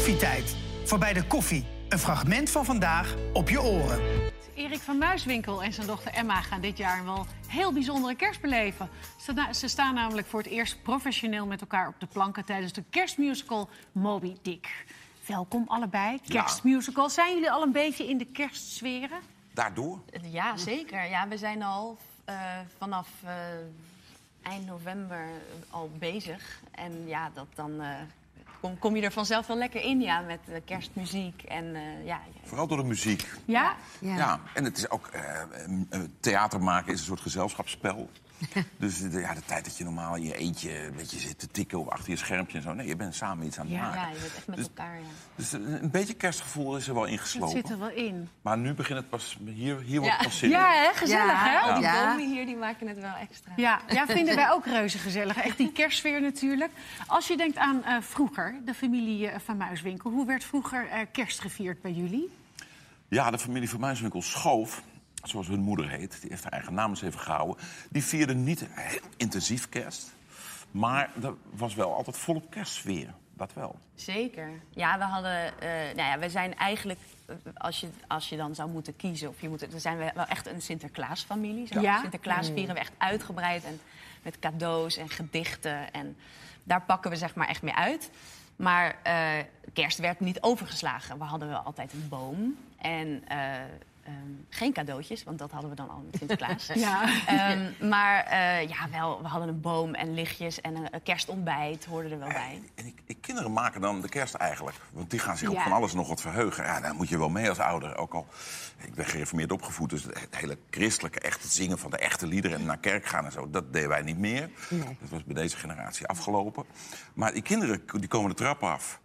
Koffietijd. Voorbij de koffie. Een fragment van vandaag op je oren. Erik van Muiswinkel en zijn dochter Emma gaan dit jaar een wel heel bijzondere kerst beleven. Ze, na- ze staan namelijk voor het eerst professioneel met elkaar op de planken tijdens de kerstmusical Moby Dick. Welkom allebei, kerstmusical. Zijn jullie al een beetje in de kerstsferen? Daardoor? Ja, zeker. Ja, we zijn al eh, vanaf eh, eind november al bezig. En ja, dat dan eh, kom, kom je er vanzelf wel lekker in, ja, met eh, kerstmuziek. En eh, ja, Vooral door de muziek. Ja? Ja. en het is ook... eh, theater maken is een soort gezelschapsspel. dus de, ja, de tijd dat je normaal in je eentje een beetje zit te tikken of achter je schermpje en zo. Nee, je bent samen iets aan het Ja. maken. ja, je bent echt met Dus- elkaar. Ja. Dus een een beetje kerstgevoel is er wel Dat ingeslopen. zit er wel in. Maar nu begint het pas... Hier, hier wordt Ja. het pas zin Ja, hè? Gezellig, Ja. hè? Al die bomen hier, die maken het wel extra. Ja, ja, vinden wij ook reuze gezellig. Echt die kerstsfeer natuurlijk. Als je denkt aan eh, vroeger, de familie eh, van Muiswinkel. Hoe werd vroeger eh, kerst gevierd bij jullie? Ja, de familie van Muiswinkel Schoof, zoals hun moeder heet... die heeft haar eigen naam eens even gehouden... die vierde niet heel intensief kerst. Maar er was wel altijd volop kerstsfeer. Dat wel. Zeker. Ja, we hadden. eh, nou ja, we zijn eigenlijk. eh, Als je, als je dan zou moeten kiezen, of je moet, dan zijn we wel echt een Sinterklaasfamilie. Zo. Ja? Sinterklaas vieren we echt uitgebreid en met cadeaus en gedichten. En daar pakken we zeg maar echt mee uit. Maar eh, kerst werd niet overgeslagen. We hadden wel altijd een boom. En eh, ehm, geen cadeautjes, want dat hadden we dan al met Sinterklaas. Ja. Ehm, maar eh, ja, wel, we hadden een boom en lichtjes en een, een kerstontbijt hoorden er wel bij. En ik, ik, kinderen maken dan de kerst eigenlijk. Want die gaan zich op Ja. van alles nog wat verheugen. Ja, daar moet je wel mee als ouder. Ook al, ik ben gereformeerd opgevoed. Dus het hele christelijke, echt het zingen van de echte liederen... en naar kerk gaan en zo, dat deden wij niet meer. Dat was bij deze generatie afgelopen. Maar die kinderen die komen de trap af.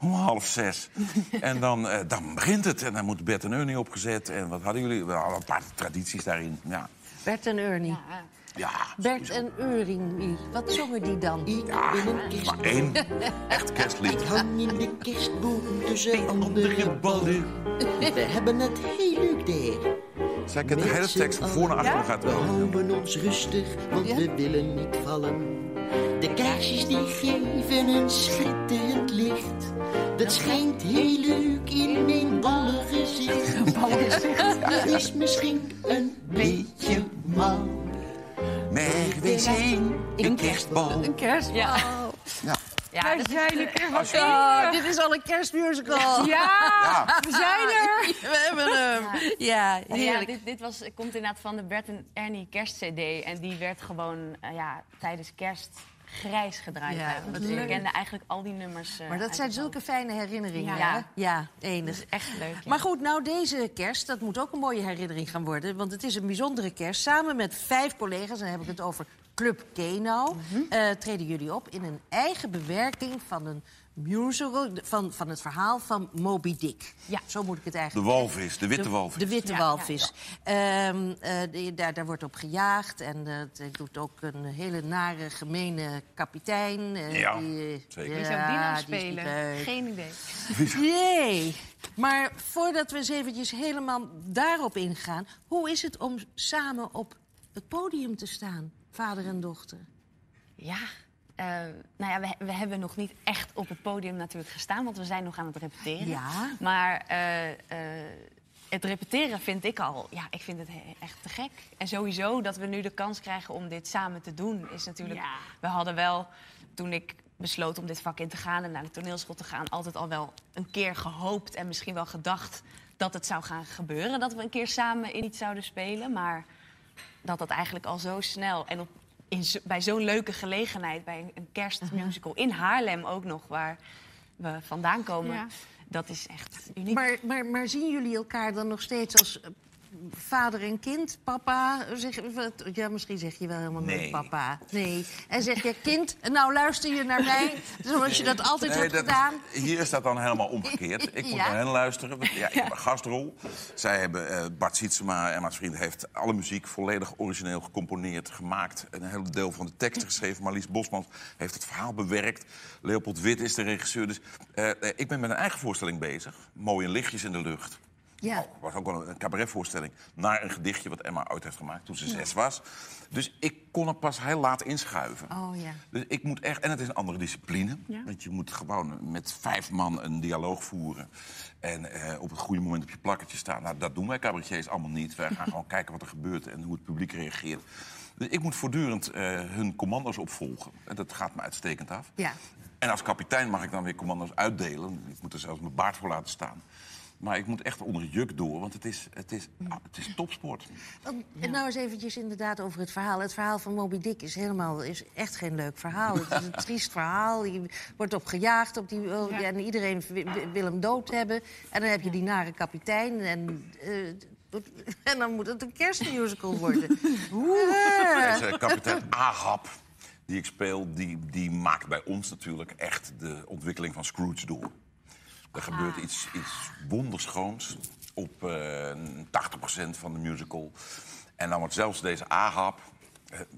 Om half zes. en dan, eh, dan begint het. En dan moet Bert en Ernie opgezet. En wat hadden jullie? We hadden een paar tradities daarin. Ja, Bert en Ernie. Ja. ja Bert en Euring, wat zongen die dan? ja, maar één echt kerstlied. hang in de kerstboom tussen andere ballen. We hebben het heel leuk daar. Zij kent de hele tekst van voor naar achter gaat We houden ons rustig, want we willen niet vallen. De kaarsjes die geven een schitterend licht. Dat schijnt heel leuk in mijn ballengezicht. Dat is misschien een beetje mal. Maar we zijn een kerstbal. Een kerstbal. Ja. Ja. Ja, Wij dat is zijn een keer wat Oh, dit is al een kerstmusical. Ja, Ja. we zijn er. We hebben hem. Ja, Ja, heerlijk. dit, dit was, komt inderdaad van de Bert en Ernie kerstcd. En die werd gewoon eh, ja, tijdens kerst grijs gedraaid. Ja, Dus leuk. ik kende eigenlijk al die nummers. eh, Maar dat zijn zulke fijne herinneringen, Ja. hè? Ja, enig. Echt leuk. ja. Maar goed, nou deze kerst, dat moet ook een mooie herinnering gaan worden. Want het is een bijzondere kerst. Samen met vijf collega's, en dan heb ik het over Club Kenau... Mhm. eh, treden jullie op in een eigen bewerking van een musical... van, van het verhaal van Moby Dick. Ja. Zo moet ik het De eigenlijk walvis, de witte walvis. De witte Ja, walvis. Ehm, eh, daar, daar wordt op gejaagd. En eh, het doet ook een hele nare, gemene kapitein. eh, Ja, die, zeker. Wie zou die nou spelen? Geen idee. Nee. Maar voordat we eens eventjes helemaal daarop ingaan... hoe is het om samen op het podium te staan, vader en dochter? Ja, eh, nou ja, we, we hebben nog niet echt op het podium natuurlijk gestaan, want we zijn nog aan het repeteren. Ja. Maar eh, eh, het repeteren vind ik al, ja, ik vind het he- echt te gek. En sowieso dat we nu de kans krijgen om dit samen te doen, is natuurlijk. Ja. We hadden wel, toen ik besloot om dit vak in te gaan en naar de toneelschool te gaan, altijd al wel een keer gehoopt en misschien wel gedacht dat het zou gaan gebeuren, dat we een keer samen in iets zouden spelen. Maar dat dat eigenlijk al zo snel en op, in, zo- bij zo'n leuke gelegenheid, bij een, een kerstmusical in Haarlem ook nog, waar we vandaan komen, Ja. dat is echt uniek. Maar, maar, maar zien jullie elkaar dan nog steeds als eh, vader en kind? Papa? Zeg, ja, misschien zeg je wel helemaal Nee. nooit papa. Nee. En zeg je kind, nou luister je naar mij, zoals je dat altijd Nee, hebt dat- gedaan. Hier is dat dan helemaal omgekeerd. Ik moet Ja. naar hen luisteren. want Ja, ik heb een gastrol. Zij hebben, eh, Bart Sietsema, Emma's vriend, heeft alle muziek volledig origineel gecomponeerd, gemaakt. Een heel deel van de teksten geschreven. Marlies Bosmans heeft het verhaal bewerkt. Leopold Wit is de regisseur. Dus eh, eh, ik ben met een eigen voorstelling bezig. Mooie lichtjes in de lucht. Ja. Oh, was ook wel een cabaretvoorstelling. Naar een gedichtje wat Emma ooit heeft gemaakt toen ze zes was. Dus ik kon er pas heel laat inschuiven. Oh ja. Dus ik moet echt, en het is een andere discipline. Ja. Want je moet gewoon met vijf man een dialoog voeren. En eh, op het goede moment op je plakketje staan. Nou, dat doen wij cabaretiers allemaal niet. Wij gaan gewoon kijken wat er gebeurt en hoe het publiek reageert. Dus ik moet voortdurend eh, hun commando's opvolgen. En dat gaat me uitstekend af. Ja. En als kapitein mag ik dan weer commando's uitdelen. Ik moet er zelfs mijn baard voor laten staan. Maar ik moet echt onder het juk door, want het is, het is, ah, het is topsport. Want, En nou eens eventjes inderdaad over het verhaal. Het verhaal van Moby Dick is helemaal is echt geen leuk verhaal. Het is een triest verhaal. Je wordt op gejaagd op die, oh, Ja. en iedereen wi- wi- wil hem dood hebben. En dan heb je die nare kapitein. En, eh, en dan moet het een kerstmusical worden. Oeh. Deze kapitein Ahab, die ik speel, die, die maakt bij ons natuurlijk echt de ontwikkeling van Scrooge door. Er gebeurt iets, iets wonderschoons op eh 80% van de musical. En dan wordt zelfs deze Ahab, eh,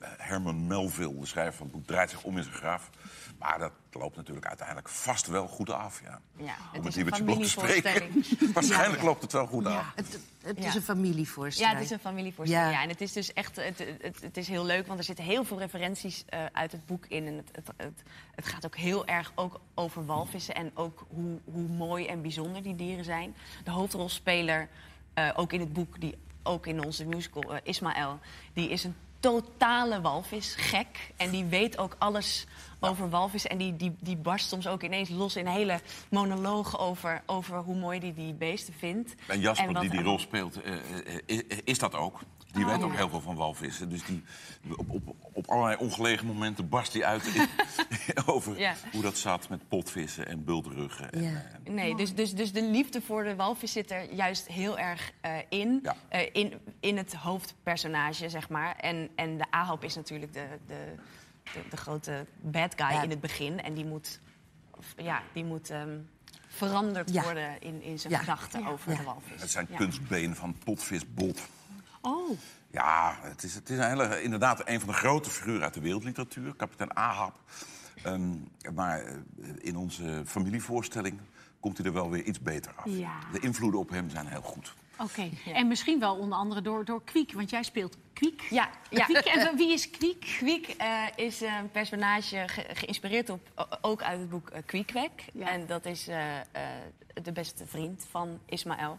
Herman Melville, de schrijver van het boek, draait zich om in zijn graf. Maar dat loopt natuurlijk uiteindelijk vast wel goed af, ja. Ja, het om het Liebertje Blok te spreken. familievoorstelling. Waarschijnlijk Ja. loopt het wel goed af. Het, het Ja. is een familievoorstelling. Ja, het is een familievoorstelling. Ja. Ja. En het is dus echt het, het, het is heel leuk, want er zitten heel veel referenties eh, uit het boek in. En het, het, het, het gaat ook heel erg ook over walvissen en ook hoe, hoe mooi en bijzonder die dieren zijn. De hoofdrolspeler, eh, ook in het boek, die ook in onze musical, eh, Ismaël, die is een totale walvisgek. En die weet ook alles over walvissen. En die, die, die barst soms ook ineens los in een hele monoloog over, over hoe mooi die die beesten vindt. En Jasper, En wat die die rol speelt, eh, eh, is, is dat ook. Die weet ook heel veel van walvissen. Dus die, op, op, op allerlei ongelegen momenten barst hij uit in- over Ja. hoe dat zat met potvissen en bultruggen. En, Ja. eh, Nee, dus, dus, dus de liefde voor de walvis zit er juist heel erg eh, in. Ja. Eh, in. In het hoofdpersonage, zeg maar. En, en de Ahab is natuurlijk de, de, de, de grote bad guy Ja. in het begin. En die moet, ja, die moet ehm, veranderd Ja. worden in, in zijn Ja. gedachten over Ja. de walvis. het zijn Ja. kunstbeen van potvisbot. Oh, Ja, het is, het is een hele, inderdaad een van de grote figuren uit de wereldliteratuur. Kapitein Ahab. Ehm, maar eh, in onze familievoorstelling komt hij er wel weer iets beter af. Ja. De invloeden op hem zijn heel goed. Oké. En misschien wel onder andere door, door Kwiek, want jij speelt Kwiek. Ja, ja. Kwiek. En wie is Kwiek? Kwiek eh, is een personage ge- geïnspireerd op, ook uit het boek uh, Kwiekwek. Ja. En dat is eh, eh, de beste vriend van Ismaël.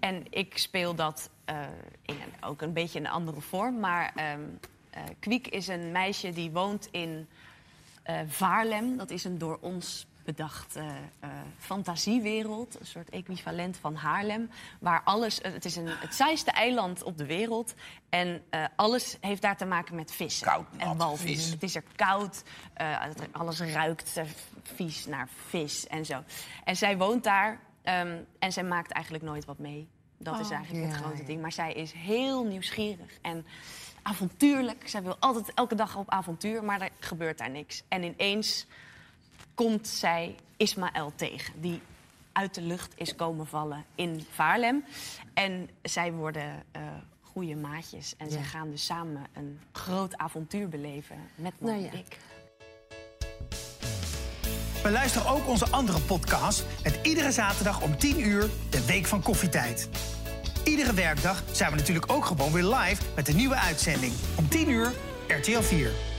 En ik speel dat eh, in een, ook een beetje een andere vorm. Maar ehm eh, Kwiek is een meisje die woont in eh Vaarlem. Dat is een door ons bedachte eh, fantasiewereld. Een soort equivalent van Haarlem. Waar alles, eh, het is een, het saaiste eiland op de wereld. En eh, alles heeft daar te maken met vissen. Koud, en walvis. vis. Het is er koud. eh, alles ruikt eh, vies naar vis en zo. En zij woont daar. ehm, en zij maakt eigenlijk nooit wat mee. Dat is Oh. eigenlijk het grote ja. ding. Maar zij is heel nieuwsgierig en avontuurlijk. Zij wil altijd elke dag op avontuur, maar er gebeurt daar niks. En ineens komt zij Ismaël tegen, die uit de lucht is komen vallen in Vaarlem. En zij worden eh goede maatjes. En Ja. zij gaan dus samen een groot avontuur beleven met Nou Moby ja. Dick. Beluister ook onze andere podcast met iedere zaterdag om 10 uur de Week van Koffietijd. Iedere werkdag zijn we natuurlijk ook gewoon weer live met een nieuwe uitzending. Om 10 uur RTL 4.